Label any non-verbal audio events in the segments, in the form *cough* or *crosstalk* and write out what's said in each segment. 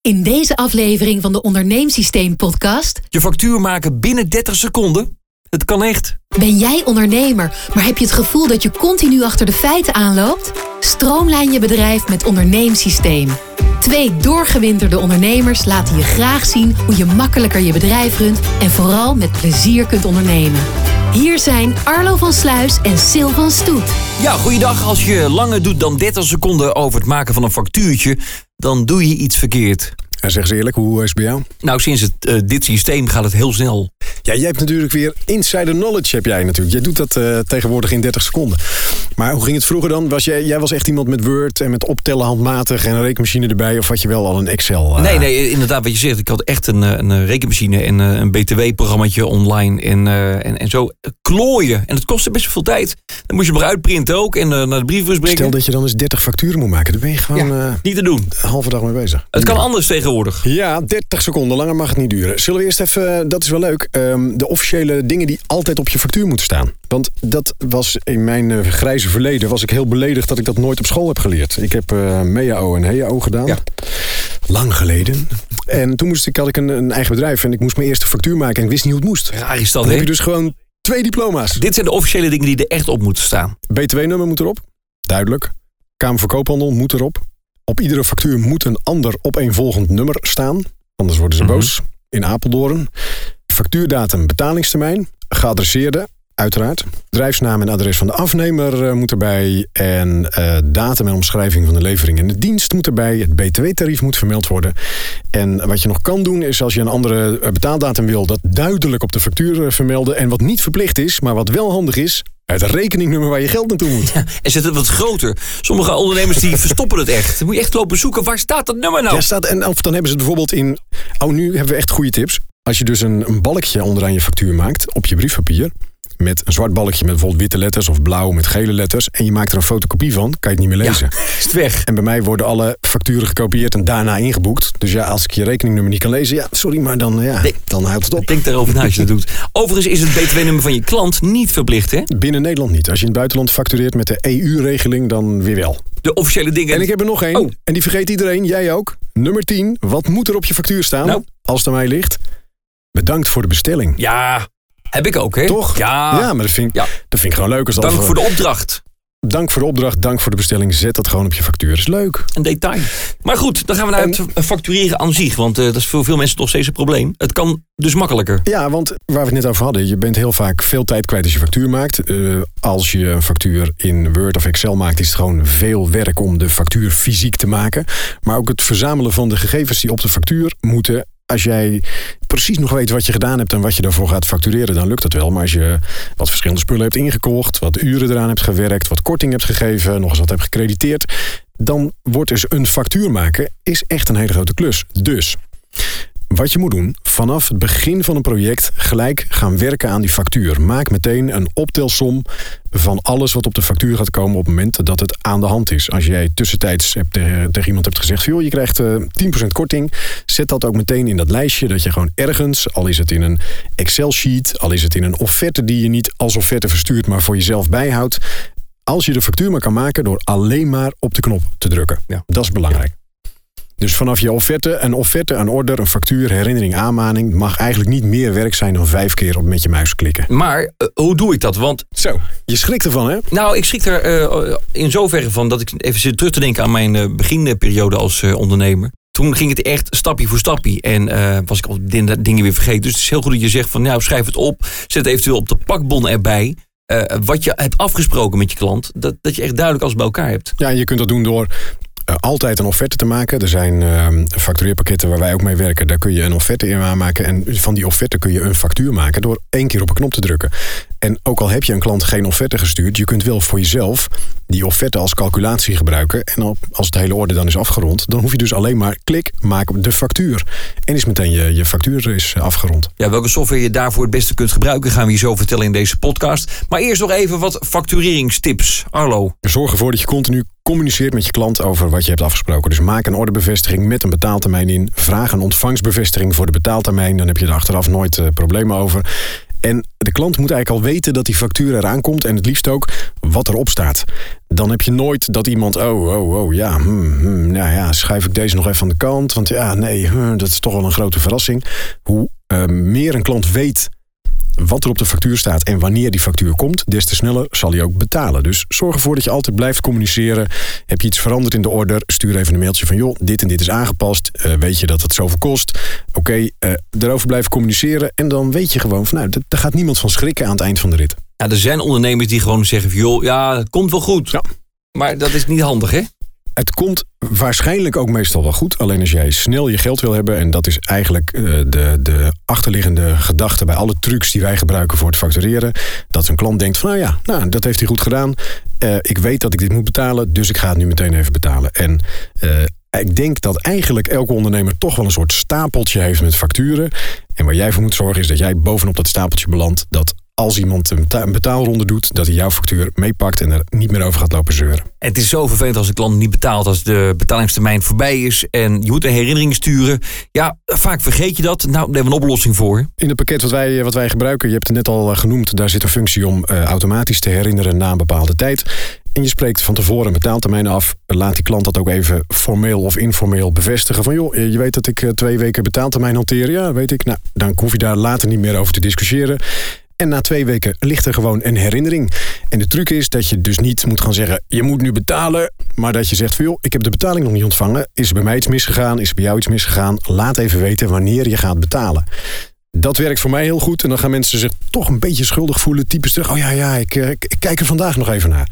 In deze aflevering van de Onderneemsysteem podcast Je factuur maken binnen 30 seconden? Het kan echt. ben jij ondernemer, maar heb je het gevoel dat je continu achter de feiten aanloopt? Stroomlijn je bedrijf met Onderneemsysteem. Twee doorgewinterde ondernemers laten je graag zien hoe je makkelijker je bedrijf runt en vooral met plezier kunt ondernemen. Hier zijn Arlo van Sluis en Sil van Stoet. Ja, goeiedag. Als je langer doet dan 30 seconden over het maken van een factuurtje, dan doe je iets verkeerd. En zeg eens eerlijk, hoe is het bij jou? Nou, sinds het, eh, dit systeem gaat het heel snel. Ja, jij hebt natuurlijk weer insider knowledge, heb jij natuurlijk. Jij doet dat eh, tegenwoordig in 30 seconden. Maar hoe ging het vroeger dan? Was jij, jij was echt iemand met Word en met optellen handmatig en een rekenmachine erbij? Of had je wel al een Excel? eh? Nee, nee, inderdaad, wat je zegt. Ik had echt een, eh, een rekenmachine en eh, een BTW-programmaatje online en, en, en zo klooien. En het kostte best veel tijd. Dan moest je maar uitprinten ook en naar de brievenbus brengen. Stel dat je dan eens 30 facturen moet maken. Dan ben je gewoon Niet te doen. een halve dag mee bezig. Het kan anders tegenwoordig. Ja, 30 seconden. Langer mag het niet duren. Zullen we eerst even, dat is wel leuk, ehm, de officiële dingen die altijd op je factuur moeten staan. Want dat was in mijn eh, verleden, was ik heel beledigd dat ik dat nooit op school heb geleerd. Ik heb eh MEAO en HEAO gedaan. Ja. Lang geleden. En toen moest ik, had ik een, een eigen bedrijf en ik moest mijn eerste factuur maken en ik wist niet hoe het moest. Raar is dat, Dan hè? heb je dus gewoon twee diploma's. Dit zijn de officiële dingen die er echt op moeten staan. BTW-nummer moet erop. Duidelijk. Kamer Koophandel moet erop. Op iedere factuur moet een ander opeenvolgend nummer staan. Anders worden ze Mhm. boos. In Apeldoorn. Factuurdatum, betalingstermijn. Geadresseerde, uiteraard. Bedrijfsnaam en adres van de afnemer eh, moet erbij. En eh, datum en omschrijving van de levering en de dienst moet erbij. Het btw-tarief moet vermeld worden. En wat je nog kan doen is als je een andere eh, betaaldatum wil... dat duidelijk op de factuur vermelden. En wat niet verplicht is, maar wat wel handig is... het rekeningnummer waar je geld naartoe moet. En zet het wat groter. Sommige ondernemers die *laughs* verstoppen het echt. Dan moet je echt lopen zoeken. Waar staat dat nummer nou? Ja, staat, en of dan hebben ze het bijvoorbeeld in. Oh, nu hebben we echt goede tips. Als je dus een, een balkje onderaan je factuur maakt op je briefpapier. Met een zwart balkje met bijvoorbeeld witte letters of blauw met gele letters. En je maakt er een fotocopie van, kan je het niet meer lezen. *laughs* Is het weg? En bij mij worden alle facturen gekopieerd en daarna ingeboekt. Dus ja, als ik je rekeningnummer niet kan lezen, ja, sorry, maar dan, ja, Nee. dan houdt het op. Denk daarover na als je dat doet. *laughs* Overigens is het btw-nummer van je klant niet verplicht, hè? Binnen Nederland niet. Als je in het buitenland factureert met de EU-regeling, dan weer wel. De officiële dingen. En ik heb er nog één. Oh. En die vergeet iedereen, jij ook. Nummer 10. Wat moet er op je factuur staan? Nou. Als het aan mij ligt. Bedankt voor de bestelling. Ja, heb ik ook, hè? Toch? Ja. Ja, maar dat vind, ik, Ja. dat vind ik gewoon leuk. Als Dank voor- de opdracht. dank voor de opdracht, dank voor de bestelling. Zet dat gewoon op je factuur. Dat is leuk. Een detail. Maar goed, dan gaan we naar En- het factureren aan zich. Want eh, dat is voor veel mensen nog steeds een probleem. Het kan dus makkelijker. Ja, want waar we het net over hadden. Je bent heel vaak veel tijd kwijt als je factuur maakt. Eh, als je een factuur in Word of Excel maakt... is het gewoon veel werk om de factuur fysiek te maken. Maar ook het verzamelen van de gegevens die op de factuur moeten... Als jij precies nog weet wat je gedaan hebt en wat je daarvoor gaat factureren, dan lukt dat wel. Maar als je wat verschillende spullen hebt ingekocht, wat uren eraan hebt gewerkt, wat korting hebt gegeven, nog eens wat hebt gecrediteerd, dan wordt dus een factuur maken is echt een hele grote klus. Dus wat je moet doen, vanaf het begin van een project gelijk gaan werken aan die factuur. Maak meteen een optelsom van alles wat op de factuur gaat komen op het moment dat het aan de hand is. Als jij tussentijds hebt tegen, tegen iemand hebt gezegd, joh, je krijgt eh 10% korting, zet dat ook meteen in dat lijstje dat je gewoon ergens, al is het in een Excel-sheet, al is het in een offerte die je niet als offerte verstuurt, maar voor jezelf bijhoudt. Als je de factuur maar kan maken door alleen maar op de knop te drukken. Ja. Dat is belangrijk. Dus vanaf je offerte, een offerte, een order, een factuur, herinnering, aanmaning... mag eigenlijk niet meer werk zijn dan vijf keer op met je muis klikken. Maar eh, hoe doe ik dat? Want Zo, je schrikt ervan, hè? nou, ik schrik er eh, in zoverre van dat ik even zit terug te denken aan mijn eh, beginperiode als eh, ondernemer. Toen ging het echt stapje voor stapje. En eh, was ik al din- dingen weer vergeten. Dus het is heel goed dat je zegt van nou schrijf het op. Zet eventueel op de pakbon erbij. eh, wat je hebt afgesproken met je klant. Dat, dat je echt duidelijk alles bij elkaar hebt. Ja, je kunt dat doen door eh, altijd een offerte te maken. Er zijn eh, factureerpakketten waar wij ook mee werken. Daar kun je een offerte in aanmaken. En van die offerte kun je een factuur maken door één keer op een knop te drukken. En ook al heb je een klant geen offerte gestuurd, je kunt wel voor jezelf die offerte als calculatie gebruiken. En als het hele orde dan is afgerond, dan hoef je dus alleen maar klik, maak op de factuur. En is meteen je, je factuur is afgerond. Ja, welke software je daarvoor het beste kunt gebruiken, gaan we je zo vertellen in deze podcast. Maar eerst nog even wat factureringstips. Arlo. Zorg ervoor dat je continu communiceert met je klant over wat je hebt afgesproken. Dus maak een ordebevestiging met een betaaltermijn in. Vraag een ontvangstbevestiging voor de betaaltermijn. Dan heb je er achteraf nooit eh, problemen over. En de klant moet eigenlijk al weten dat die factuur eraan komt en het liefst ook wat erop staat. Dan heb je nooit dat iemand, oh, oh, oh, ja, hmm, hmm, nou ja, schuif ik deze nog even aan de kant, want ja, nee, dat is toch wel een grote verrassing. Hoe uh, meer een klant weet wat er op de factuur staat en wanneer die factuur komt, des te sneller zal hij ook betalen. Dus zorg ervoor dat je altijd blijft communiceren. Heb je iets veranderd in de order? Stuur even een mailtje van joh, dit en dit is aangepast. Uh, weet je dat het zoveel kost? Oké, okay, uh, erover blijven communiceren. En dan weet je gewoon van nou, daar gaat niemand van schrikken aan het eind van de rit. Ja, er zijn ondernemers die gewoon zeggen joh, ja, het komt wel goed. Ja. Maar dat is niet handig, hè? Het komt waarschijnlijk ook meestal wel goed. Alleen als jij snel je geld wil hebben. En dat is eigenlijk uh, de, de achterliggende gedachte bij alle trucs die wij gebruiken voor het factureren. Dat een klant denkt van nou ja, nou, dat heeft hij goed gedaan. Uh, ik weet dat ik dit moet betalen, dus ik ga het nu meteen even betalen. En uh, ik denk dat eigenlijk elke ondernemer toch wel een soort stapeltje heeft met facturen. En waar jij voor moet zorgen is dat jij bovenop dat stapeltje belandt. Dat als iemand een betaalronde doet, dat hij jouw factuur meepakt en er niet meer over gaat lopen zeuren. En het is zo vervelend als de klant niet betaalt als de betalingstermijn voorbij is en je moet een herinnering sturen. Ja, vaak vergeet je dat. Nou, daar hebben we een oplossing voor. In het pakket wat wij, wat wij gebruiken, je hebt het net al genoemd, daar zit een functie om uh, automatisch te herinneren na een bepaalde tijd. En je spreekt van tevoren een betaaltermijn af. Laat die klant dat ook even formeel of informeel bevestigen. Van joh, je weet dat ik twee weken betaaltermijn hanteer. Ja, weet ik. Nou, dan hoef je daar later niet meer over te discussiëren. En na twee weken ligt er gewoon een herinnering. En de truc is dat je dus niet moet gaan zeggen: je moet nu betalen. Maar dat je zegt: joh, ik heb de betaling nog niet ontvangen. Is er bij mij iets misgegaan? Is er bij jou iets misgegaan? Laat even weten wanneer je gaat betalen. Dat werkt voor mij heel goed. En dan gaan mensen zich toch een beetje schuldig voelen. Typisch terug: oh ja, ja, ik, ik, ik kijk er vandaag nog even naar.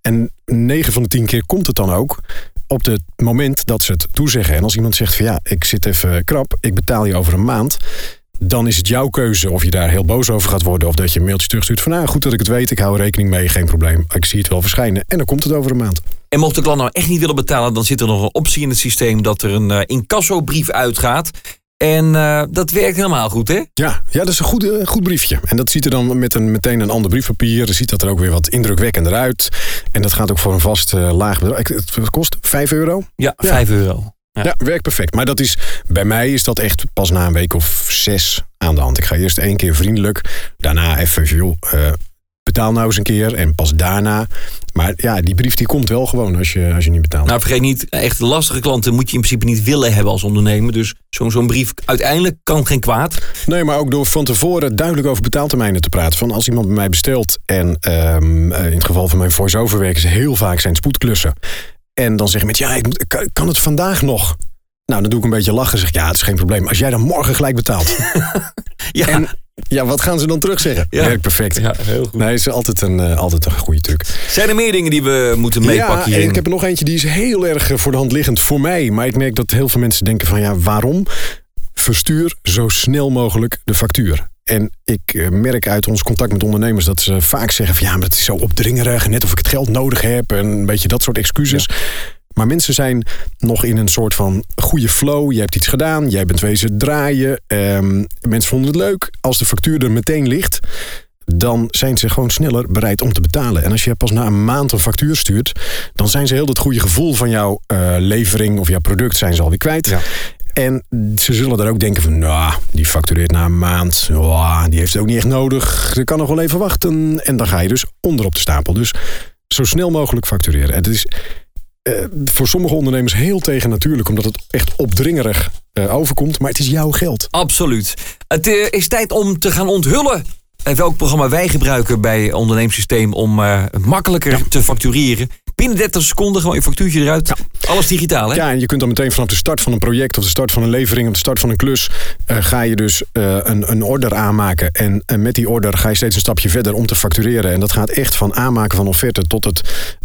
En 9 van de 10 keer komt het dan ook op het moment dat ze het toezeggen. En als iemand zegt van ja, ik zit even krap, ik betaal je over een maand dan is het jouw keuze of je daar heel boos over gaat worden. Of dat je een mailtje terugstuurt van nou goed dat ik het weet. Ik hou er rekening mee, geen probleem. Ik zie het wel verschijnen. En dan komt het over een maand. En mocht de klant nou echt niet willen betalen, dan zit er nog een optie in het systeem dat er een uh, incassobrief uitgaat. En uh, dat werkt helemaal goed, hè? Ja, ja dat is een goed, uh, goed briefje. En dat ziet er dan met een, meteen een ander briefpapier. ziet dat er ook weer wat indrukwekkender uit. En dat gaat ook voor een vast laag bedrag. Het kost 5 euro? Ja, 5 ja. euro. Ja. ja. werkt perfect. Maar dat is, bij mij is dat echt pas na een week of zes aan de hand. Ik ga eerst één keer vriendelijk, daarna even, joh, uh, betaal nou eens een keer en pas daarna. Maar ja, die brief die komt wel gewoon als je, als je niet betaalt. Nou, vergeet niet, echt lastige klanten moet je in principe niet willen hebben als ondernemer. Dus zo'n zo'n brief uiteindelijk kan geen kwaad. Nee, maar ook door van tevoren duidelijk over betaaltermijnen te praten. Van als iemand bij mij bestelt en um, in het geval van mijn voice-over werken ze heel vaak zijn spoedklussen. En dan zeggen mensen, ja, ik, moet, ik kan het vandaag nog. Nou, dan doe ik een beetje lachen. Zeg ja, het is geen probleem. Als jij dan morgen gelijk betaalt. *laughs* ja. En ja, wat gaan ze dan terug zeggen? Ja. Werkt perfect. Ja, heel goed. Nee, is altijd een, uh, altijd een goede truc. Zijn er meer dingen die we moeten meepakken ja, ik heb er nog eentje die is heel erg voor de hand liggend voor mij. Maar ik merk dat heel veel mensen denken van ja, waarom? Verstuur zo snel mogelijk de factuur. En ik eh, merk uit ons contact met ondernemers dat ze vaak zeggen van ja, maar het is zo opdringerig. Net of ik het geld nodig heb. En een beetje dat soort excuses. Maar mensen zijn nog in een soort van goede flow. Je hebt iets gedaan, jij bent wezen draaien. Um, mensen vonden het leuk. Als de factuur er meteen ligt, dan zijn ze gewoon sneller bereid om te betalen. En als je pas na een maand een factuur stuurt, dan zijn ze heel het goede gevoel van jouw uh, levering of jouw product zijn ze alweer kwijt. Ja. En ze zullen daar ook denken van, nou, die factureert na een maand. Oh, die heeft het ook niet echt nodig. Ze kan nog wel even wachten. En dan ga je dus onderop de stapel. Dus zo snel mogelijk factureren. En het is uh, voor sommige ondernemers heel tegen natuurlijk, omdat het echt opdringerig uh, overkomt. Maar het is jouw geld. Absoluut. Het uh, is tijd om te gaan onthullen welk programma wij gebruiken bij onderneemsysteem om makkelijker ja. te factureren. Binnen 30 seconden gewoon je factuurtje eruit. Ja. Alles digitaal, hè? Ja, en je kunt dan meteen vanaf de start van een project... of de start van een levering of de start van een klus... Uh, ga je dus uh, een, een order aanmaken. En, en met die order ga je steeds een stapje verder om te factureren. En dat gaat echt van aanmaken van offerte... tot het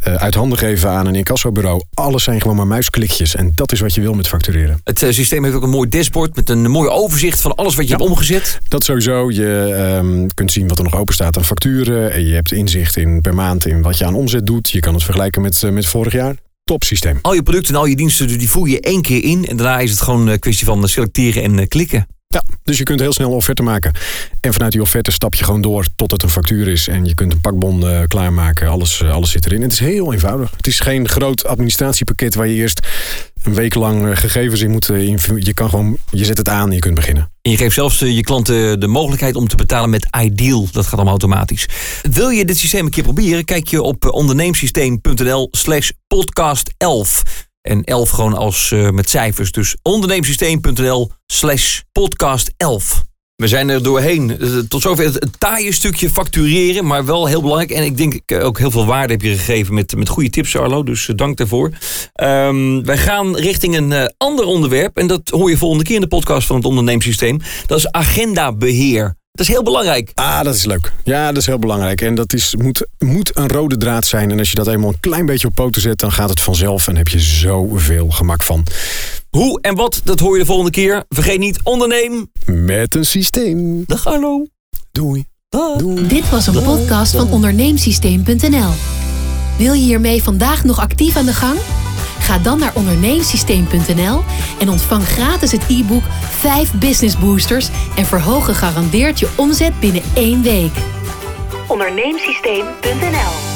uh, uit handen geven aan een incassobureau. Alles zijn gewoon maar muisklikjes. En dat is wat je wil met factureren. Het systeem heeft ook een mooi dashboard... met een mooi overzicht van alles wat je ja, hebt omgezet. Dat sowieso. Je um, kunt zien wat er nog open staat aan facturen. En je hebt inzicht in per maand in wat je aan omzet doet. Je kan het vergelijken met, met vorig jaar. Topsysteem. Al je producten en al je diensten die voer je één keer in. En daarna is het gewoon een kwestie van selecteren en klikken. Ja, dus je kunt heel snel een offerte maken. En vanuit die offerte stap je gewoon door tot het een factuur is. En je kunt een pakbon uh, klaarmaken. Alles, uh, alles zit erin. Het is heel eenvoudig. Het is geen groot administratiepakket waar je eerst een week lang eh, gegevens in moet. eh, Je kan gewoon, je zet het aan en je kunt beginnen. En je geeft zelfs eh, je klanten de mogelijkheid om te betalen met Ideal. Dat gaat allemaal automatisch. Wil je dit systeem een keer proberen? Kijk je op eh, onderneemsysteem.nl slash podcast 11. En 11 gewoon als eh, met cijfers. Dus onderneemsysteem.nl slash podcast 11. We zijn er doorheen. Eh, Tot zover het, taaie stukje factureren, maar wel heel belangrijk. En ik denk eh, ook heel veel waarde heb je gegeven met, met goede tips, Arlo. Dus eh, dank daarvoor. Ehm, wij gaan richting een ander onderwerp. En dat hoor je volgende keer in de podcast van het onderneemsysteem. Dat is agendabeheer. Dat is heel belangrijk. Ah, dat is leuk. Ja, dat is heel belangrijk. En dat is, moet, moet een rode draad zijn. En als je dat eenmaal een klein beetje op poten zet, dan gaat het vanzelf. En heb je zoveel gemak van. Hoe en wat, dat hoor je de volgende keer. Vergeet niet, onderneem. Met een systeem. Dag Arlo. Doei. Dag. Doei. Dit was een podcast van onderneemsysteem.nl. Wil je hiermee vandaag nog actief aan de gang? Ga dan naar onderneemsysteem.nl en ontvang gratis het e-book 5 Business Boosters en verhoog gegarandeerd je omzet binnen één week. Onderneemsysteem.nl